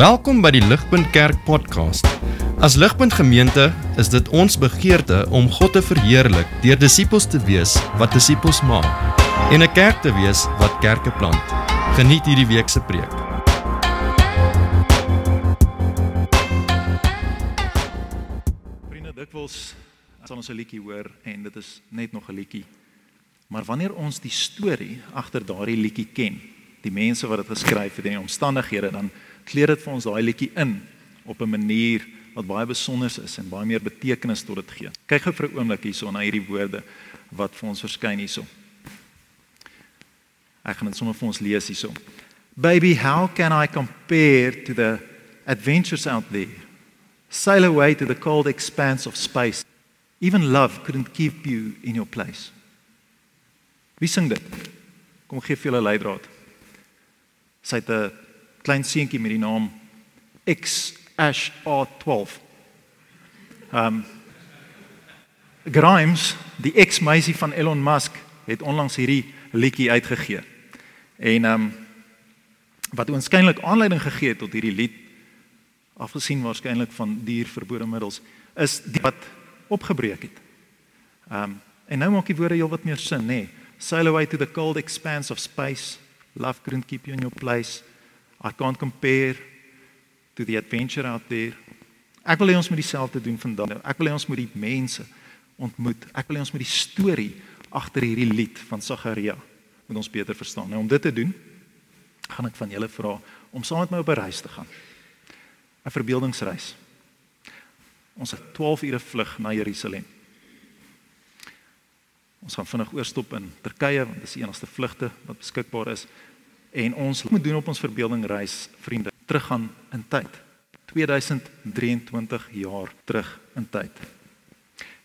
Welkom by die Ligpunt Kerk podcast. As Ligpunt Gemeente is dit ons begeerte om God te verheerlik deur disippels te wees wat disippels maak en 'n kerk te wees wat kerke plant. Geniet hierdie week se preek. Vriende, dikwels sal ons 'n liedjie hoor en dit is net nog 'n liedjie. Maar wanneer ons die storie agter daardie liedjie ken, die mense wat dit geskryf het en die omstandighede, dan kleer dit vir ons daai liedjie in op 'n manier wat baie besonder is en baie meer betekenis tot dit gee. Kyk gou vir 'n oomblik hierso na hierdie woorde wat vir ons verskyn hierso. Ek gaan dit sommer vir ons lees hierso. Baby, how can I compare to the adventures out there? Sail away to the cold expanse of space. Even love couldn't keep you in your place. Wie sing dit? Kom gee vir julle leidraad. Sy het 'n klein seentjie met die naam X Ash R12. Ehm um, Grimes, die ex-meisie van Elon Musk, het onlangs hierdie liedjie uitgegee. En ehm um, wat waarskynlik aanleiding gegee het tot hierdie lied afgesien waarskynlik van dierverbode middels is die wat opgebreek het. Ehm um, en nou maak die woorde heelwat meer sin, nê? Nee. Sail away to the cold expanse of space. Love couldn't keep you in your place. I can't compare to the adventure out there. Ek wil hê ons moet dieselfde doen vandag. Ek wil hê ons moet die mense ontmoet. Ek wil hê ons moet die storie agter hierdie lied van Sagaria moet ons beter verstaan. Nou om dit te doen, gaan ek van julle vra om saam met my op 'n reis te gaan. 'n Verbeeldingsreis. Ons het 12 ure vlug na Jerusalem. Ons gaan vinnig oorstop in Turkye want dit is die enigste vlugte wat beskikbaar is. En ons moet doen op ons verbeelding reis, vriende, teruggaan in tyd. 2023 jaar terug in tyd.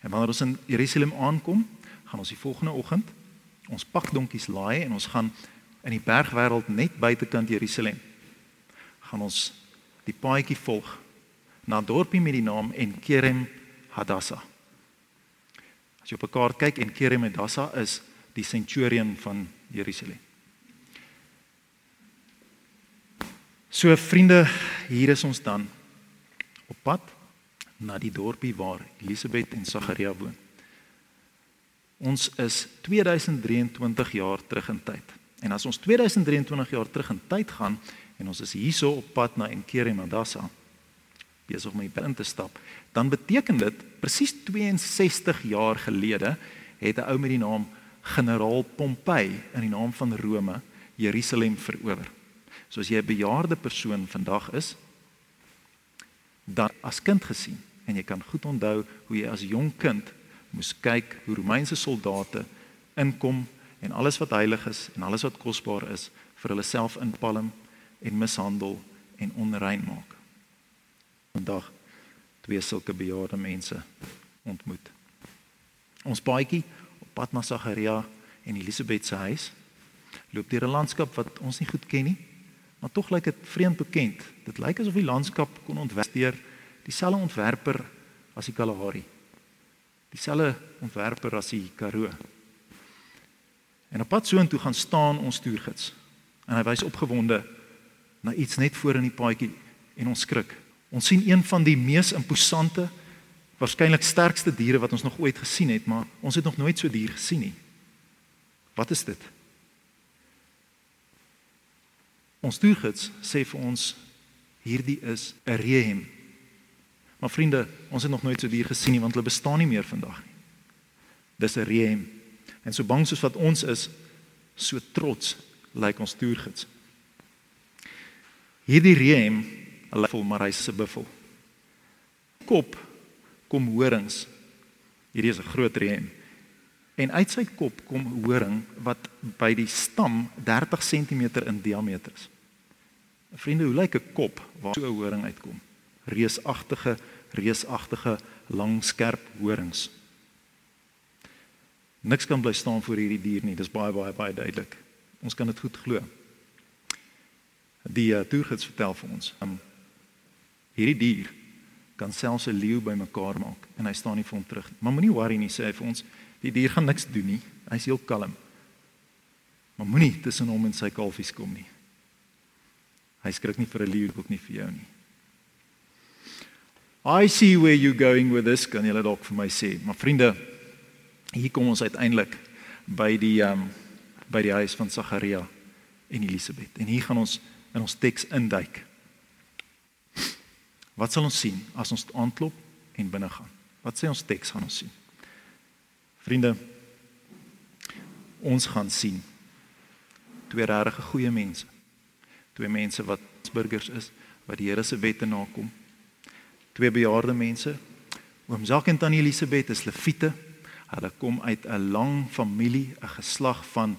En wanneer ons in Jerusalem aankom, gaan ons die volgende oggend ons pakdonkies laai en ons gaan in die bergwêreld net buitekant Jerusalem gaan ons die paadjie volg na 'n dorpie met die naam Enkerem Hadassah. As jy op 'n kaart kyk, Enkerem Hadassah is die centurion van Jerusalem. So vriende, hier is ons dan op pad na die dorpie waar Elisabeth en Sagaria woon. Ons is 2023 jaar terug in tyd. En as ons 2023 jaar terug in tyd gaan en ons is hierso op pad na Enkere Madassa besig om hier in te stap, dan beteken dit presies 62 jaar gelede het 'n ou met die naam generaal Pompey in die naam van Rome Jerusalem verower. So as jy 'n bejaarde persoon vandag is, dan as kind gesien en jy kan goed onthou hoe jy as jong kind moes kyk hoe Romeinse soldate inkom en alles wat heilig is en alles wat kosbaar is vir hulle self inpalm en mishandel en onrein maak. Vandag twee sulke bejaarde mense ontmoet. Ons paadjie op pad na Sagaria en Elisabeth se huis loop deur 'n landskap wat ons nie goed ken nie maar tog lyk dit vreemd bekend. Dit lyk asof die landskap kon ontwerp deur dieselfde ontwerper as die Kalahari. Dieselfde ontwerper as die Karoo. En op pad soontoe gaan staan ons toergids en hy wys opgewonde na iets net voor in die paadjie en ons skrik. Ons sien een van die mees imposante, waarskynlik sterkste diere wat ons nog ooit gesien het, maar ons het nog nooit so 'n dier gesien nie. Wat is dit? Ons toegids sê vir ons hierdie is 'n rehem. Maar vriende, ons het nog nooit so dier gesien nie want hulle bestaan nie meer vandag nie. Dis 'n rehem. En so bang soos wat ons is, so trots lyk ons toegids. Hierdie rehem, hulle vol maar hy's 'n buffel. Kop kom horings. Hierdie is 'n groot rehem. En uit sy kop kom horing wat by die stam 30 cm in diameter is. Vriende, hoe lyk 'n kop waar so 'n horing uitkom? Reusagtige, reusagtige, lang skerp horings. Niks kan bly staan voor hierdie dier nie. Dis baie baie baie duidelik. Ons kan dit goed glo. Die uh, toergids vertel vir ons, um, hierdie dier kan selfs 'n leeu bymekaar maak en hy staan nie vir hom terug nie. Maar moenie worry nie, sê hy vir ons. Die dier gaan niks doen nie. Hy's heel kalm. Maar moenie tussen hom en sy kalfies kom nie. Hy skrik nie vir 'n leeu ook nie vir jou nie. I see where you going with this, kan julle dalk vir my sê. Maar vriende, hier kom ons uiteindelik by die um by die huis van Sagaria en Elisabet. En hier gaan ons in ons teks induik. Wat sal ons sien as ons aanklop en binne gaan? Wat sê ons teks gaan ons sien? Vriende, ons gaan sien twee regtig goeie mense. Twee mense wat burgers is, wat die Here se wette nakom twee bejaarde mense. Oom Jacques en tannie Elisabeth is leviete. Hulle kom uit 'n lang familie, 'n geslag van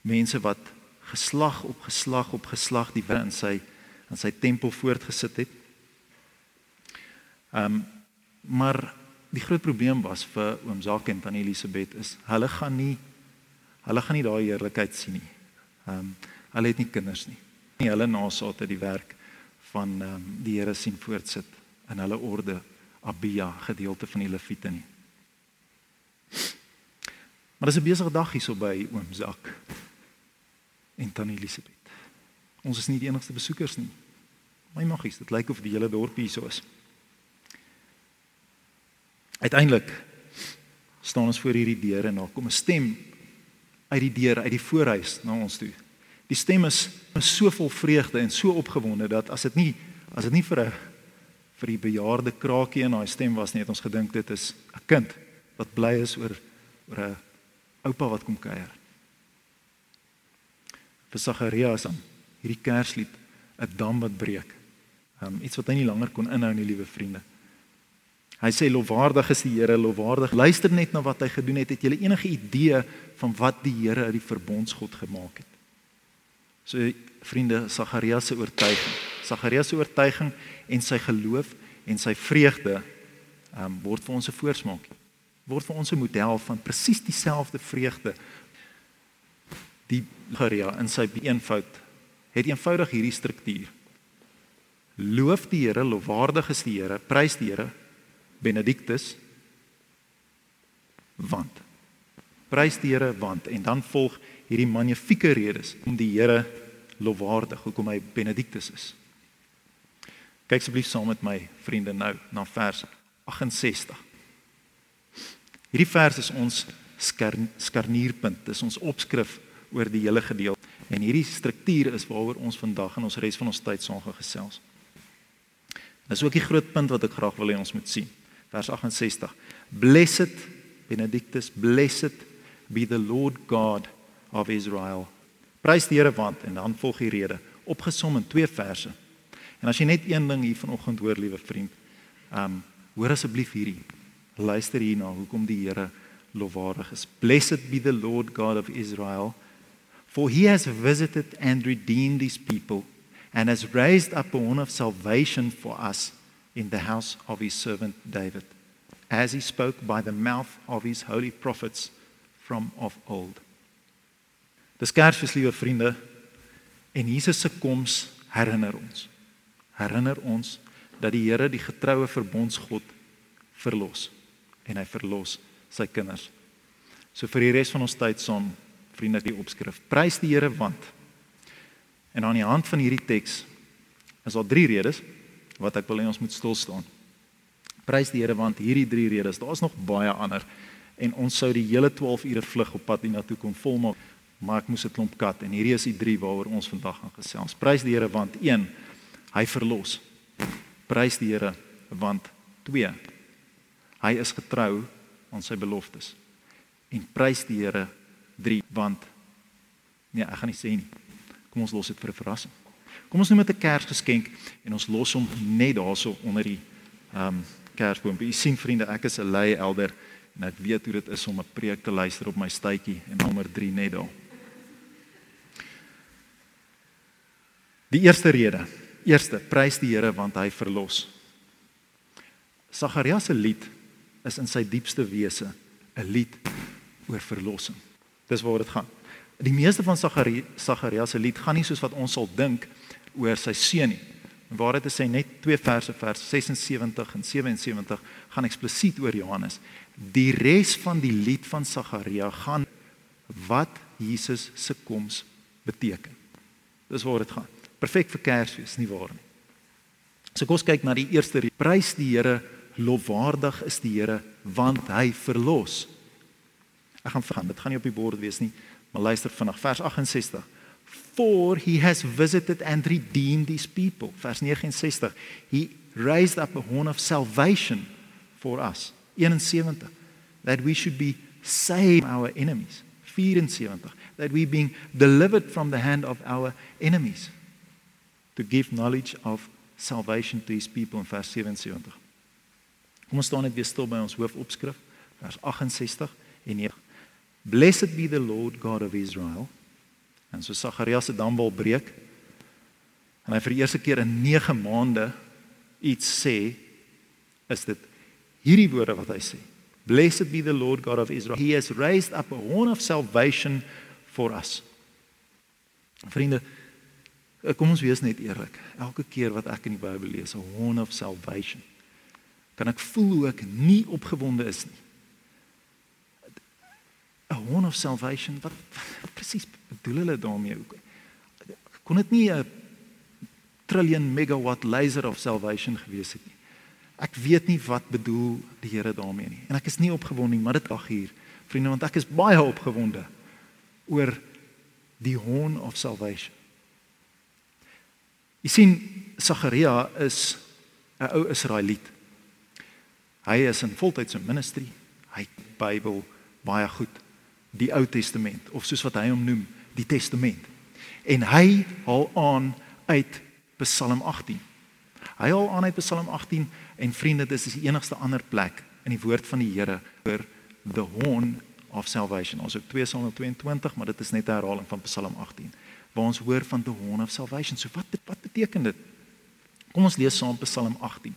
mense wat geslag op geslag op geslag die Here in sy in sy tempel voortgesit het. Ehm um, maar die groot probleem was vir oom Jacques en tannie Elisabeth is hulle gaan nie hulle gaan nie daai heerlikheid sien nie. Ehm um, hulle het nie kinders nie. Nie hulle nageslagte die werk van ehm um, die Here sien voortsit in hulle orde Abia gedeelte van die Lewiete nie. Maar dis 'n besige dag hierso by oom Zak en tannie Elisabeth. Ons is nie die enigste besoekers nie. My maggies, dit lyk of die hele dorp hierso is. Uiteindelik staan ons voor hierdie deur en daar kom 'n stem uit die deur uit die voorhuis na ons toe. Die stem is, is so vol vreugde en so opgewonde dat as dit nie as dit nie vir 'n vir die bejaarde krakie in haar stem was nie, het ons gedink dit is 'n kind wat bly is oor oor 'n oupa wat kom kuier. Vir Sagarias dan hierdie kerslied 'n dam wat breek. Um iets wat hy nie langer kon inhou nie, liewe vriende. Hy sê lofwaardig is die Here, lofwaardig. Luister net na wat hy gedoen het. Het jy enige idee van wat die Here uit die verbondsgod gemaak het? So vriende, Sagarias se oortuiging. Sagarias se oortuiging en sy geloof en sy vreugde um, word vir ons 'n voorsmaak. Word vir ons 'n model van presies dieselfde vreugde. Die Garia in sy eenvoud het eenvoudig hierdie struktuur. Loof die Here, lofwaardig is die Here, prys die Here, benedictus want. Prys die Here want en dan volg hierdie magnifieke redes om die Here lofwaardig, hoekom hy benedictus is. Kyk asseblief saam met my vriende nou na vers 68. Hierdie vers is ons skarnierpunt. Dis ons opskrif oor die hele gedeelte. En hierdie struktuur is waaroor ons vandag in ons res van ons tyd saam gesels. Dis ook die groot punt wat ek graag wil hê ons moet sien. Vers 68. Blessed Benedictus, blessed be the Lord God of Israel. Prys die Here want en dan volg die rede opgesom in twee verse. En as jy net een ding hier vanoggend hoor, liewe vriend, ehm um, hoor asseblief hierdie. Luister hierna hoekom die Here lofwaardig is. Blessed be the Lord God of Israel, for he has visited and redeemed his people and has raised up a horn of salvation for us in the house of his servant David, as he spoke by the mouth of his holy prophets from of old. Dis Kersfees, liewe vriende, en Jesus se koms herinner ons herinner ons dat die Here die getroue verbondsgod verlos en hy verlos sy kinders. So vir die res van ons tyd saam, vriende, die opskrif. Prys die Here want. En aan die hand van hierdie teks is daar drie redes wat ek wil hê ons moet stil staan. Prys die Here want hierdie drie redes, daar's nog baie ander en ons sou die hele 12 ure vlug op pad hiernatoe kon volmaak, maar ek moes 'n klomp kat en hierdie is die drie waaroor ons vandag gaan gesels. Prys die Here want 1 Hy verlos. Prys die Here want 2. Hy is getrou aan sy beloftes. En prys die Here 3 want nee, ek gaan nie sê nie. Kom ons los dit vir 'n verrassing. Kom ons noem dit 'n Kersgeskenk en ons los hom net daarso onder die ehm um, Kersboom. U sien vriende, ek is 'n lei elder en ek weet hoe dit is om 'n preek te luister op my stuitjie en nommer 3 net daar. Die eerste rede Eerste, prys die Here want hy verlos. Sagarias se lied is in sy diepste wese 'n lied oor verlossing. Dis waaroor dit gaan. Die meeste van Sagarias se lied gaan nie soos wat ons sal dink oor sy seun nie. Waar dit sê net twee verse vers 76 en 77 gaan eksplisiet oor Johannes. Die res van die lied van Sagaria gaan wat Jesus se koms beteken. Dis waaroor dit gaan Perfek vir Kersfees, nie waar nie? So kom ons kyk na die eerste prys die Here, lofwaardig is die Here want hy verlos. Ek gaan gaan, dit gaan nie op die bord wees nie, maar luister vinnig vers 68. For he has visited and redeemed these people. Vers 69. He raised up a horn of salvation for us. 71 that we should be saved from our enemies. 74 that we being delivered from the hand of our enemies to give knowledge of salvation to his people in vers 77. Kom ons staan net weer stil by ons hoofopskrif vers 68 en 9. Blessed be the Lord God of Israel. En so Sagarias se dam wil breek. En hy vir die eerste keer in 9 maande iets sê is dit hierdie woorde wat hy sê. Blessed be the Lord God of Israel. He has raised up a horn of salvation for us. Vriende, kom ons wees net eerlik. Elke keer wat ek in die Bybel lees, a horn of salvation, kan ek voel hoe ek nie opgewonde is nie. A horn of salvation, wat, presies bedoel hulle daarmee? Kon dit nie 'n trillion megawatt laser of salvation gewees het nie? Ek weet nie wat bedoel die Here daarmee nie. En ek is nie opgewonde nie, maar dit ag hier, vriende, want ek is baie opgewonde oor die horn of salvation. Jy sien, Sagaria is 'n ou Israeliet. Hy is in voltydse ministry. Hy Bybel baie goed. Die Ou Testament of soos wat hy hom noem, die Testament. En hy haal aan uit Psalm 18. Hy haal aan uit Psalm 18 En vriende, dis is die enigste ander plek in die woord van die Here oor the horn of salvation. Ons het 2 Samuel 22, maar dit is net 'n herhaling van Psalm 18 waar ons hoor van the horn of salvation. So wat wat beteken dit? Kom ons lees saam Psalm 18.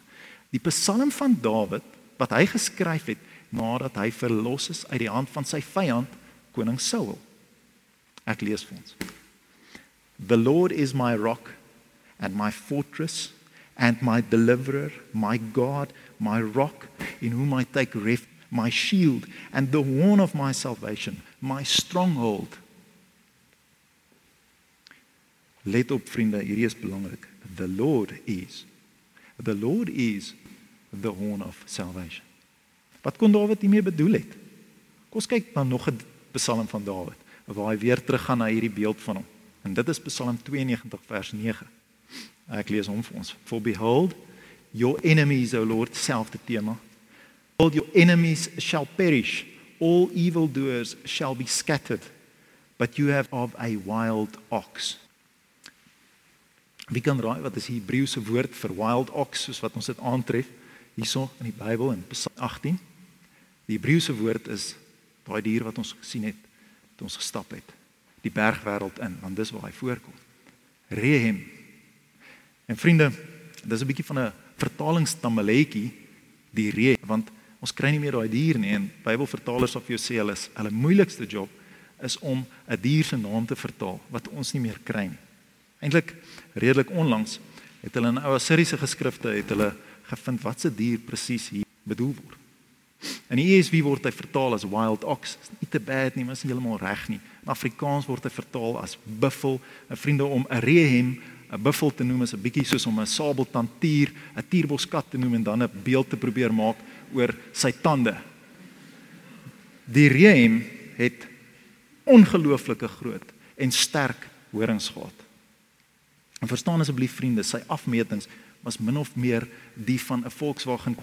Die Psalm van Dawid wat hy geskryf het nadat hy verlos is uit die hand van sy vyand koning Saul. Ek lees vir ons. The Lord is my rock and my fortress and my deliverer, my God, my rock, in whom I take refuge, my shield, and the horn of my salvation, my stronghold. Let op vriende, hierdie is belangrik. The Lord is the Lord is the horn of salvation. Wat kon Dawid hiermee bedoel het? Kom kyk na nog 'n Psalm van Dawid waar hy weer teruggaan na hierdie beeld van hom. En dit is Psalm 92 vers 9. Ek lees hom vir ons. For behold, your enemies, O Lord, selfde tema. All your enemies shall perish, all evildoers shall be scattered, but you have of a wild ox. Wie kan raai wat is die Hebreëse woord vir wild ox soos wat ons dit aantref hierso in die Bybel in Psalm 18? Die Hebreëse woord is daai dier wat ons gesien het toe ons gestap het die bergwêreld in, want dis waar hy voorkom. Rehem En vriende, dis 'n bietjie van 'n vertalingsstammeletjie die ree want ons kry nie meer daai dier nie en Bybelvertalers sal vir jou sê hulle is hulle moeilikste job is om 'n dier se naam te vertaal wat ons nie meer kry nie. Eintlik redelik onlangs het hulle in ou Assiriese geskrifte het hulle gevind wat se dier presies hier bedoel word. In die ESV word hy vertaal as wild ox. Dit is nie te bad nie, maar is heeltemal reg nie. In Afrikaans word hy vertaal as buffel. 'n Vriende om 'n rehem 'n buffel te noem is 'n bietjie soos om 'n sabeltandtier, 'n tierboskat te noem en dan 'n beeld te probeer maak oor sy tande. Die reem het ongelooflike groot en sterk horings gehad. En verstaan asseblief vriende, sy afmetings was min of meer die van 'n Volkswagen.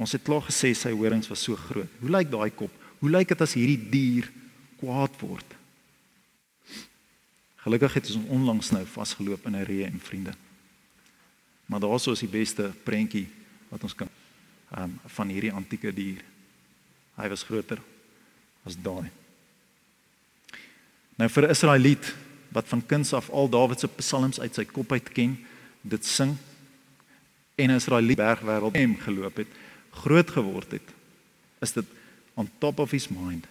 Ons het klaar gesê sy horings was so groot. Hoe lyk daai kop? Hoe lyk dit as hierdie dier kwaad word? Gelukkig het ons onlangs nou vasgeloop in 'n reë en vriende. Maar daaroor is die beste prentjie wat ons kan um, van hierdie antieke dier. Hy was groter as daai. Nou vir Israeliet wat van kinds af al Dawid se psalms uit sy kop uit ken, dit sing en Israeliet bergwêreld hem geloop het, groot geword het, is dit on top of his mind.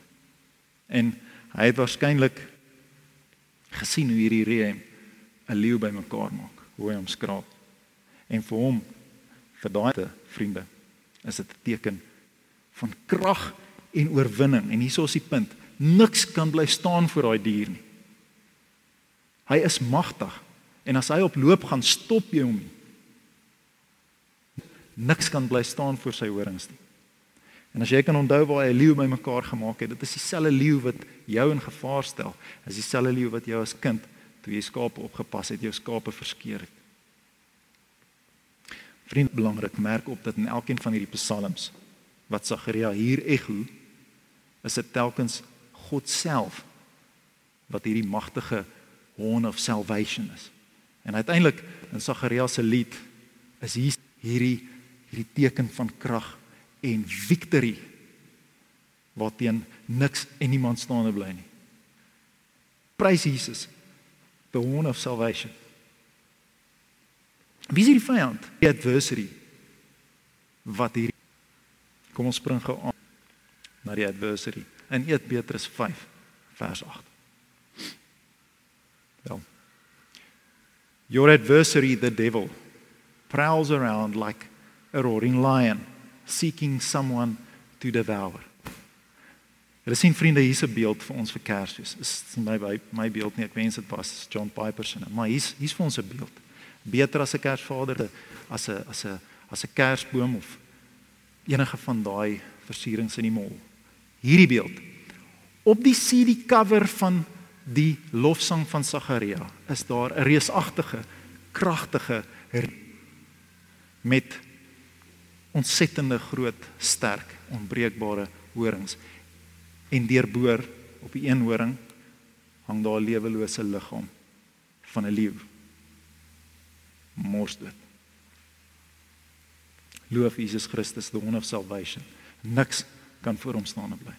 En hy het waarskynlik gesien hoe hierdie reë 'n leeu bymekaar maak, hoe hy hom skraap. En vir hom vir daai vriende is dit 'n teken van krag en oorwinning. En hieso is die punt. Niks kan bly staan voor daai dier nie. Hy is magtig En as hy op loop gaan, stop jy hom nie. Niks kan bly staan voor sy horings nie. En as jy kan onthou waar hy leeu bymekaar gemaak het, dit is dieselfde leeu wat jou in gevaar stel. Is dieselfde leeu wat jou as kind toe jy skape opgepas het, jou skape verskeur het. Vriend, belangrik merk op dat in elkeen van hierdie psalms wat Sagaria hier ego is dit telkens God self wat hierdie magtige horn of salvation is. En uiteindelik in Sagaria se lied is hier hierdie hierdie teken van krag en victory wat teen niks en niemand staande bly nie. Prys Jesus. The horn of salvation. Wie is die vyand? Die adversary. Wat hier Kom ons spring gou aan na die adversary in 1 Petrus 5 vers 8. Wel. Your adversary the devil prowls around like a roaring lion seeking someone to devour. Hulle sien vriende hier's 'n beeld vir ons vir Kersfees. Is my my beeld nie, ek wens dit was John Piper se, maar hier's hier's vir ons 'n beeld. Beter as 'n Kersvader as 'n as 'n as 'n Kersboom of enige van daai versierings in die mall. Hierdie beeld. Op die CD cover van die lofsang van Sagaria is daar 'n reusagtige, kragtige met ontsettende groot, sterk, onbreekbare horings. En deurboor op die een horing hang daar 'n lewelose liggaam van 'n leeu. Mors dit. Loof Jesus Christus, the one of salvation. Niks kan voor hom staan en bly.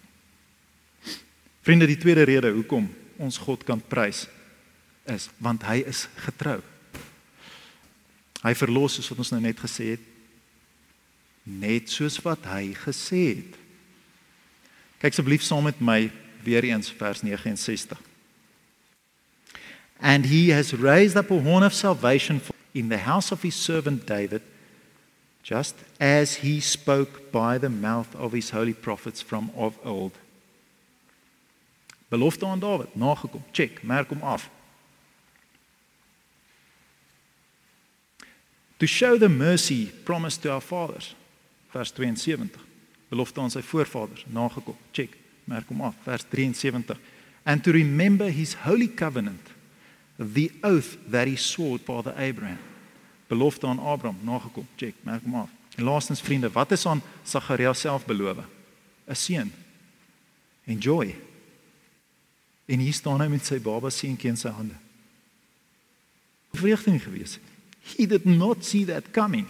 Vriende, die tweede rede hoekom ons God kan prys is want hy is getrou. Hy verlos soos wat ons nou net gesê het net soos wat hy gesê het. Kyk asseblief saam met my weer eens vers 69. And he has raised up a horn of salvation in the house of his servant David just as he spoke by the mouth of his holy prophets from of old. Belofte aan Dawid nagekom. Check, merk hom af. To show the mercy promised to our fathers vers 72. Belofte aan sy voorvaders nagekom. Check, merk hom af. Vers 73. And to remember his holy covenant, the oath that he swore to father Abraham. Belofte aan Abraham nagekom. Check, merk hom af. En laastens vriende, wat is aan Sagaria self beloof? 'n Seun. Enjoy. En hier staan hy met sy baba seentjie in sy hande. Vreugde nie gewees. He did not see that coming.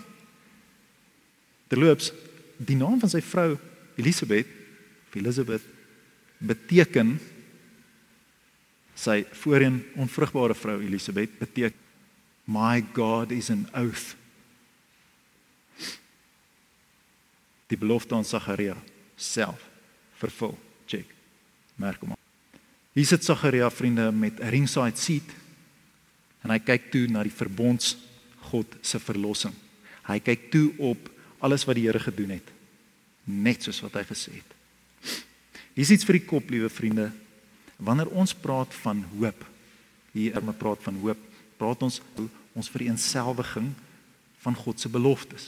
Terloops, die naam van sy vrou Elisabeth, of Elizabeth beteken sy voorheen onvrugbare vrou Elisabeth beteken my God is an oath. Die belofte aan Sagaria self vervul. Check. Merk hom. Hier sit Sagaria vriende met 'n ringside seat en hy kyk toe na die verbonds God se verlossing. Hy kyk toe op alles wat die Here gedoen het net soos wat hy gesê het. Hier is iets vir die kop, liewe vriende. Wanneer ons praat van hoop, hier er praat van hoop, praat ons ons vereenselwiging van God se beloftes.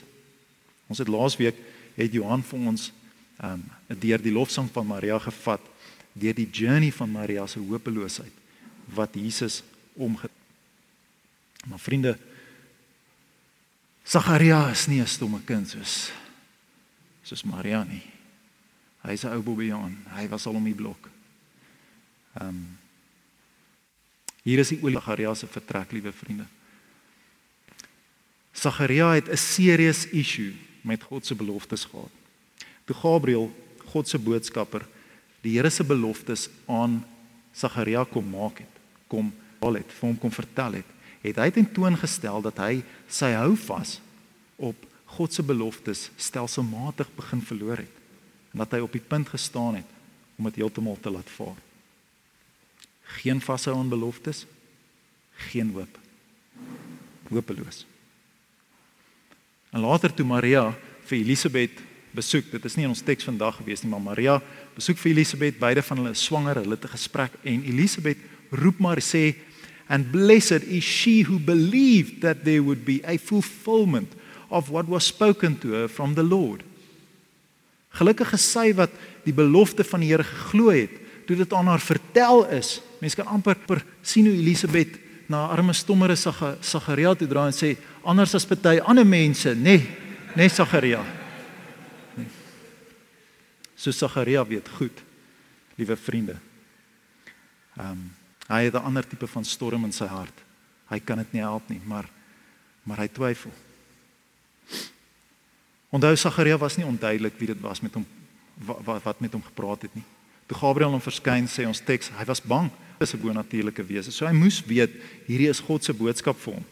Ons het laasweek het Johan vir ons ehm um, deur die lofsang van Maria gevat, deur die journey van Maria se hopeloosheid wat Jesus omge Maar vriende, Sagaria is nie 'n stomme kind soos soos Maria nie. Hy's 'n ou bobbejaan. Hy was al om die blok. Ehm um, Hier is die olie Sagaria se vertrek, liewe vriende. Sagaria het 'n serious issue met God se beloftes gehad. Toe Gabriël, God se boodskapper, die Here se beloftes aan Sagaria kom maak het, kom al het, vir hom kom vertel het, het hy ten toon gestel dat hy sy hou vas op God se beloftes stelselmatig begin verloor het en dat hy op die punt gestaan het om dit heeltemal te laat vaar. Geen vashou aan beloftes, geen hoop. Hopeloos. En later toe Maria vir Elisabet besoek, dit is nie in ons teks vandag gewees nie, maar Maria besoek vir Elisabet, beide van hulle is swanger, hulle het 'n gesprek en Elisabet roep maar sê and blessed is she who believed that there would be a fulfillment of what was spoken to her from the Lord. Gelukkige sy wat die belofte van die Here geglo het toe dit aan haar vertel is. Mense kan amper per sien hoe Elisabet na arme stommere Sagaria toe draai en sê anders as party ander mense, nê, nee, nê nee, Sagaria. Nee. So Sagaria weet goed, liewe vriende. Ehm um, hy het 'n ander tipe van storm in sy hart. Hy kan dit nie help nie, maar maar hy twyfel. Onthou Sagaria was nie onduidelik wie dit was met hom wat wat met hom gepraat het nie. Toe Gabriël hom verskyn sê ons teks, hy was bang is 'n bonatuurlike wese. So hy moes weet hierdie is God se boodskap vir hom.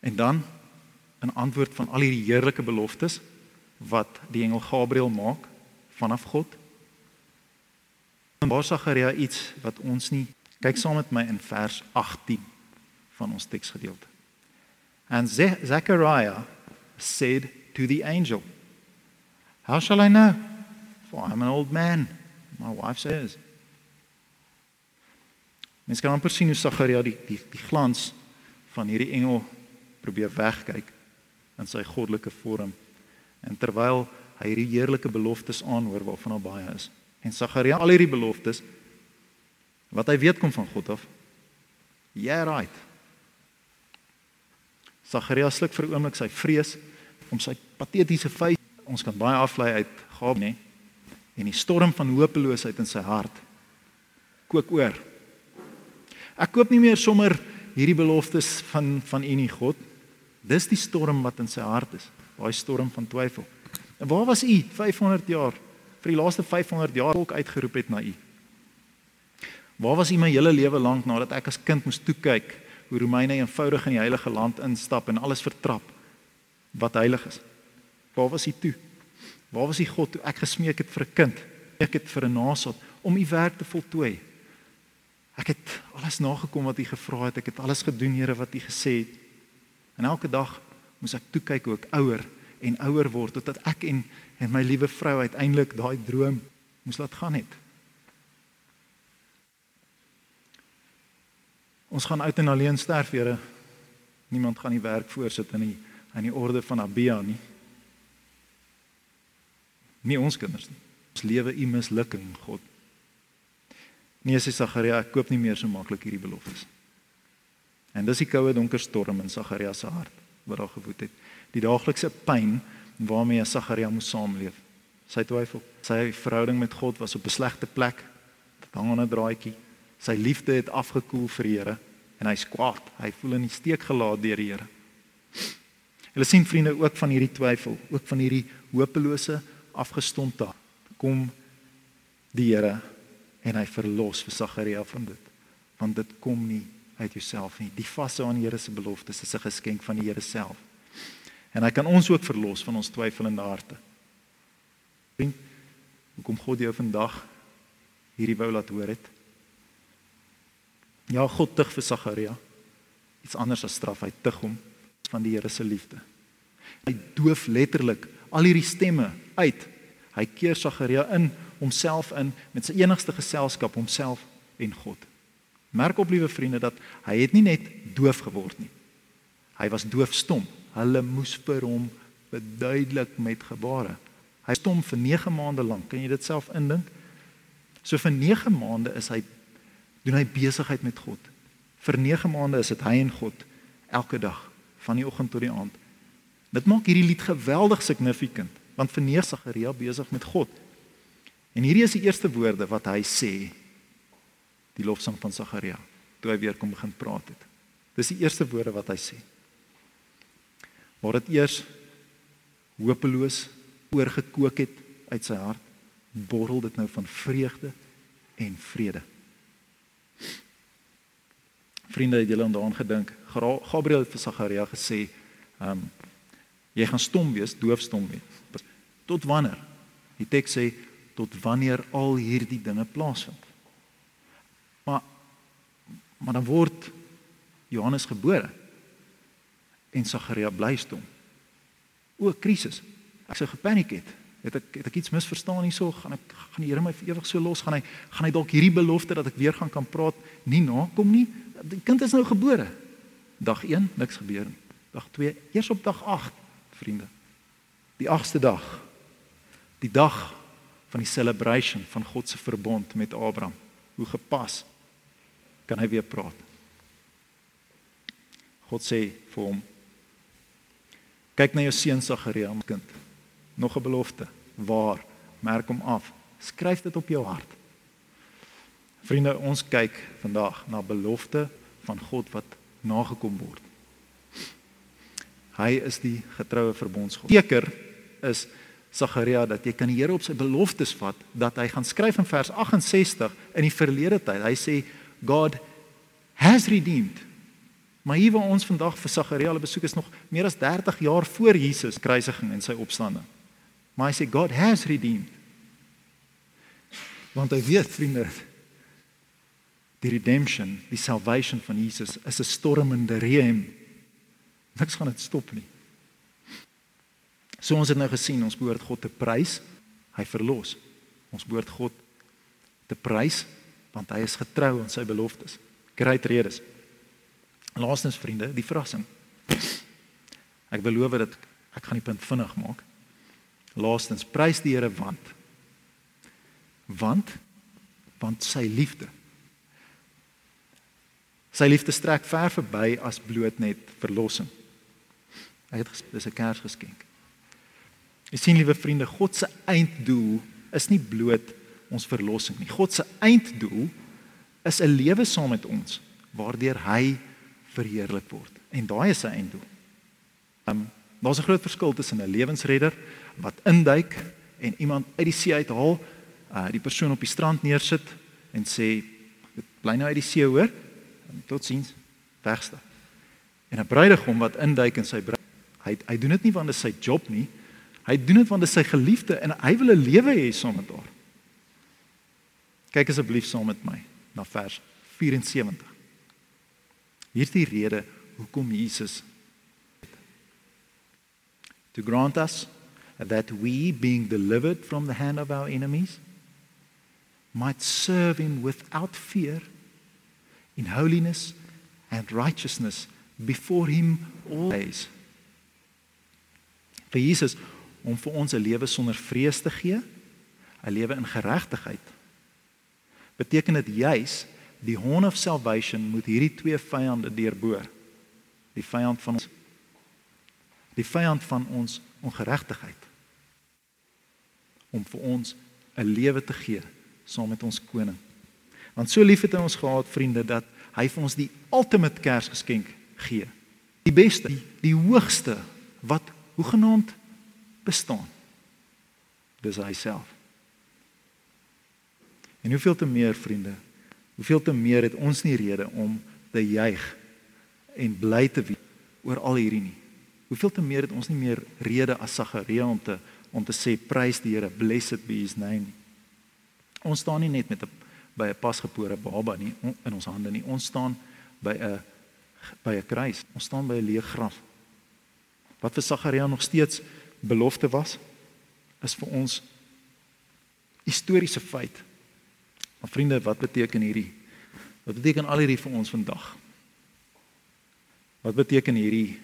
En dan 'n antwoord van al hierdie heerlike beloftes wat die engel Gabriël maak vanaf God. En daar Sagaria iets wat ons nie kyk saam met my in vers 18 van ons teksgedeelte. And Zechariah said to the angel, How shall I know? For I'm an old man. My wife says. Mens kan amper sien hoe Sagaria die, die die glans van hierdie engel probeer wegkyk in sy goddelike vorm. En terwyl hy hierdie heerlike beloftes aanhoor waarvan daar baie is. En Sagaria al hierdie beloftes wat hy weet kom van God af. Yeah right. Sagaria sluk vir 'n oomblik sy vrees om sy patetiese feit ons kan baie aflei uit Gab nê en die storm van hopeloosheid in sy hart kook oor. Ek koop nie meer sommer hierdie beloftes van van U nie God. Dis die storm wat in sy hart is, daai storm van twyfel. En waar was U 500 jaar vir die laaste 500 jaar ook uitgeroep het na U? Waar was U my hele lewe lank nadat ek as kind moes toe kyk hoe Romeine eenvoudig in die heilige land instap en alles vertrap wat heilig is? Waar was U toe? Waar was U God toe ek gesmeek het vir 'n kind? Ek het vir 'n nasaat om U werk te voltooi. Ek het alles nagekom wat U gevra het. Ek het alles gedoen, Here, wat U gesê het. En elke dag moes ek toe kyk hoe ek ouer en ouer word totdat ek en en my liewe vrou uiteindelik daai droom moes laat gaan het. Ons gaan uit en alleen sterf, Here. Niemand gaan die werk voorsit in die in die orde van Abia nie. Nie ons kinders nie. Ons lewe u mislukking, God. Nee, sê Sagaria, ek koop nie meer so maklik hierdie beloftes. En dis die koue donker storm in Sagaria se hart wat daar gewoed het. Die daaglikse pyn waarmee Sagaria moes saamleef. Sy twyfel, sy verhouding met God was op 'n slegte plek. Dit hang aan 'n draadjie. Sy liefde het afgekoel vir die Here en hy's kwaad. Hy voel in die steek gelaat deur die Here. Hulle sien vriende ook van hierdie twyfel, ook van hierdie hopelose afgestompte kom die Here en hy verlos vir Sagaria van dit want dit kom nie uit jouself nie die vasse aan die Here se beloftes is 'n geskenk van die Here self en hy kan ons ook verlos van ons twyfelende harte vriend hoekom God jou vandag hierdie wou laat hoor het ja God tug vir Sagaria iets anders as straf hy tug hom van die Here se liefde hy doof letterlik al hierdie stemme uit. Hy keer Sagaria in homself in met sy enigste geselskap homself en God. Merk op liewe vriende dat hy het nie net doof geword nie. Hy was doofstom. Hulle moes vir hom beduidelik met gebare. Hy stom vir 9 maande lank. Kan jy dit self indink? So vir 9 maande is hy doen hy besigheid met God. Vir 9 maande is dit hy en God elke dag van die oggend tot die aand. Dit maak hierdie lied geweldig significant want verneer Sagaria besig met God. En hierdie is die eerste woorde wat hy sê die lofsang van Sagaria toe hy weer kom begin praat het. Dis die eerste woorde wat hy sê. Waar dit eers hopeloos oorgekook het uit sy hart, borrel dit nou van vreugde en vrede. Vriende, het julle daaraan gedink? Gabriël het vir Sagaria gesê, ehm um, jy gaan stom wees, doofstom wees. Tot wanneer? Die teks sê tot wanneer al hierdie dinge plaasvind. Maar maar dan word Johannes gebore en Sagaria bly stom. O, krisis. Ek sou gepaniek het. Het ek het ek iets misverstaan hierso? Gaan ek gaan die Here my vir ewig so los? Gaan hy gaan hy dalk hierdie belofte dat ek weer gaan kan praat nie nakom nie? Die kind is nou gebore. Dag 1 niks gebeur nie. Dag 2 eers op dag 8, vriende. Die 8ste dag. Die dag van die celebration van God se verbond met Abraham. Hoe gepas kan hy weer praat. God sê vir hom: Kyk na jou seun Sagaria, my kind. Nog 'n belofte. Waar? Merk hom af. Skryf dit op jou hart. Vriende, ons kyk vandag na belofte van God wat nagekom word. Hy is die getroue verbondsgod. Seker is Sagaria dat jy kan die Here op sy beloftes vat dat hy gaan skryf in vers 68 in die verlede tyd. Hy sê God has redeemed. Maar hier waar ons vandag vir Sagaria hulle besoek is nog meer as 30 jaar voor Jesus kruisiging en sy opstanding. Maar hy sê God has redeemed. Want hy weet vriende die redemption, die salvation van Jesus is 'n stormende reën. Niks gaan dit stop nie. So ons het nou gesien ons behoort God te prys. Hy verlos. Ons behoort God te prys want hy is getrou aan sy beloftes. Great redes. Laastens vriende, die verrassing. Ek beloof dat ek gaan die punt vinnig maak. Laastens, prys die Here want want want sy liefde. Sy liefde strek ver verby as bloot net verlossing. Hy het dis 'n Kersgeskenk. Jy sien liewe vriende, God se einddoel is nie bloot ons verlossing nie. God se einddoel is 'n lewe saam met ons waardeur hy verheerlik word. En daai is sy einddoel. Um daar's 'n groot verskil tussen 'n lewensredder wat induik en iemand uit die see uithaal, uh die persoon op die strand neersit en sê bly nou uit die see hoor. Totsiens. Wegstap. En 'n bruidegom wat induik in sy bruid, hy hy doen dit nie want dit is sy job nie. Hy doen dit want dit is sy geliefde en hy wil 'n lewe hê saam met haar. Kyk asseblief saam met my na vers 74. Hier is die rede hoekom Jesus to grant us that we being delivered from the hand of our enemies might serve him without fear in holiness and righteousness before him always. Vir Jesus om vir ons 'n lewe sonder vrees te gee, 'n lewe in geregtigheid. Beteken dit juis die horn of salvation moet hierdie twee vyande deurboor. Die vyand van ons die vyand van ons ongeregtigheid om vir ons 'n lewe te gee saam met ons koning. Want so lief het hy ons gehad, vriende, dat hy vir ons die ultimate Kersgeskenk gee. Die beste, die, die hoogste wat hoegenaamd bestaan. Dis hy self. En hoeveel te meer vriende, hoeveel te meer het ons nie rede om te juig en bly te wees oor al hierdie nie. Hoeveel te meer het ons nie meer rede as Sagaria om te om te sê prys die Here, blessed be his name. Ons staan nie net met 'n by 'n pasgebore baba nie in ons hande nie. Ons staan by 'n by 'n kruis. Ons staan by 'n leë graf. Wat vir Sagaria nog steeds belofte was is vir ons historiese feit. Maar vriende, wat beteken hierdie? Wat beteken al hierdie vir ons vandag? Wat beteken hierdie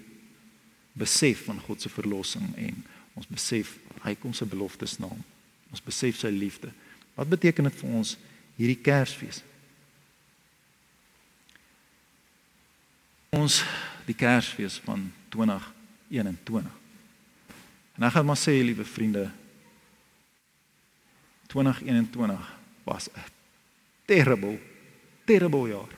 besef van God se verlossing en ons besef hy kom se beloftes na. Ons besef sy liefde. Wat beteken dit vir ons hierdie Kersfees? Ons die Kersfees van 2021 En ek gaan maar sê, liewe vriende, 2021 was 'n terrible, terrible jaar.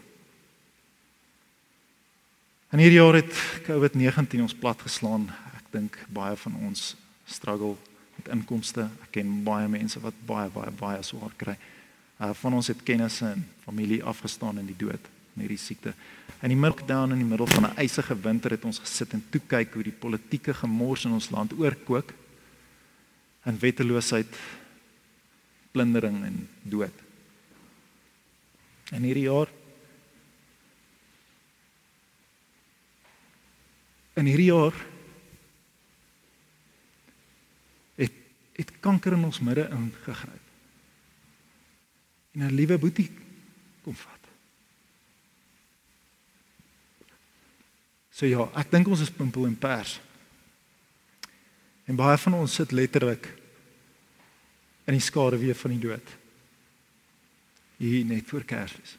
En hierdie jaar het COVID-19 ons plat geslaan. Ek dink baie van ons struggle met inkomste. Ek ken baie mense wat baie baie baie swaar kry. Uh van ons het kennisse en familie afgestaan in die dood met hierdie siekte. In die lockdown in die middel van 'n ysige winter het ons gesit en toe kyk hoe die politieke gemors in ons land oorkook in wetteloosheid, plundering en dood. En hierdie jaar in hierdie jaar het het kanker in ons midde ingegryp. En 'n liewe boetie kom vat. So ja, ek dink ons is pimpel en pers. En baie van ons sit letterlik in die skaduwee van die dood. Hier net voor Kersfees.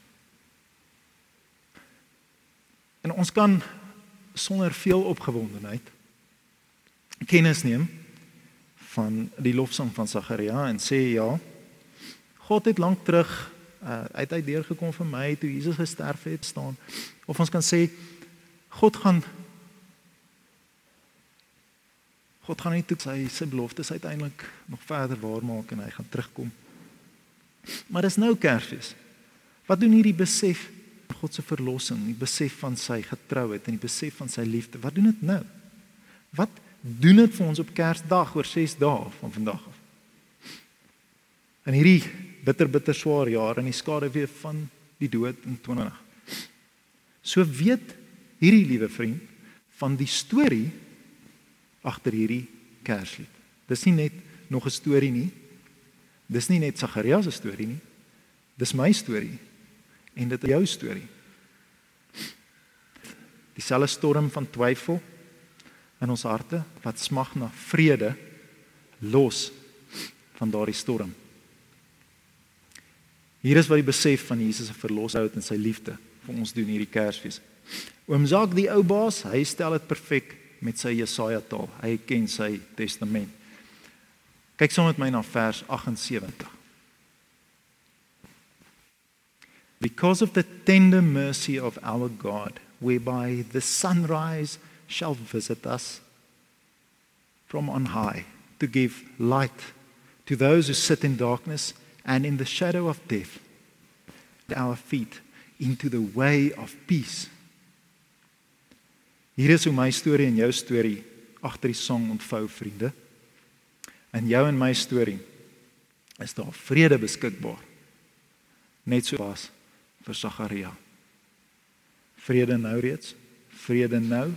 En ons kan sonder veel opgewondenheid kennis neem van die lofsang van Sagaria en sê ja, God het lank terug uh, uit uit deurgekom vir my toe Jesus gesterf het staan. Of ons kan sê God gaan God gaan nie toe sy sy beloftes uiteindelik nog verder waarmaak en hy gaan terugkom. Maar dis nou Kersfees. Wat doen hierdie besef God se verlossing, die besef van sy getrouheid en die besef van sy liefde? Wat doen dit nou? Wat doen dit vir ons op Kersdag oor 6 dae van vandag af? In hierdie bitter bitter swaar jaar in die skaduwee van die dood in 20. So weet hierdie liewe vriend van die storie agter hierdie Kerslied. Dis nie net nog 'n storie nie. Dis nie net Sagaria se storie nie. Dis my storie en dit is jou storie. Dieselfde storm van twyfel in ons harte wat smag na vrede los van daardie storm. Hier is wat die besef van Jesus se verloshout en sy liefde vir ons doen hierdie Kersfees. Oom Zak die ou baas, hy stel dit perfek met sy Jesaja taal. Hy ken sy testament. Kyk saam met my na vers 78. Because of the tender mercy of our God, whereby the sunrise shall visit us from on high to give light to those who sit in darkness and in the shadow of death, our feet into the way of peace. Hier is hoe my storie en jou storie agter die sang ontvou vriende. In jou en my storie is daar vrede beskikbaar. Net so was vir Sagaria. Vrede nou reeds, vrede nou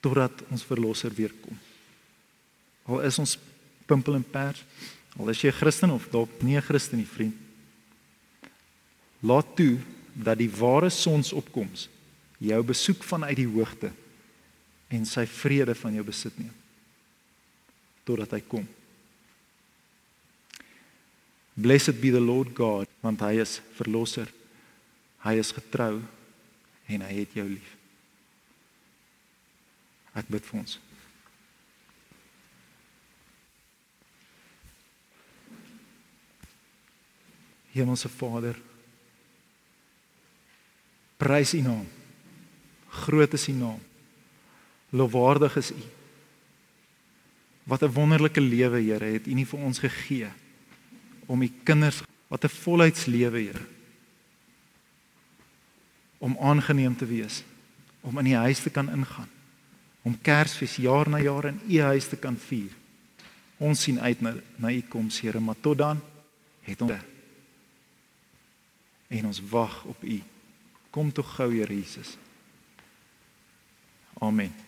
totdat ons verlosser weer kom. Al is ons pimpel en pers, al is jy 'n Christen of dalk nie 'n Christen nie, vriend. Laat toe dat die ware sonsopkoms jou besoek vanuit die hoogte en sy vrede van jou besit neem totdat hy kom. Blessed be the Lord God, want hy is verlosser. Hy is getrou en hy het jou lief. Ek bid vir ons. Hemelse Vader, prys U naam. Groot is U naam. Lofwaardig is U. Wat 'n wonderlike lewe, Here, het U nie vir ons gegee om U kinders wat 'n volheidslewe, Here, om aangeneem te wees, om in die huis te kan ingaan, om Kersfees jaar na jaar in U huis te kan vier. Ons sien uit na na U koms, Here, maar tot dan het ons en ons wag op U. Kom tog gou, Here Jesus. Amen.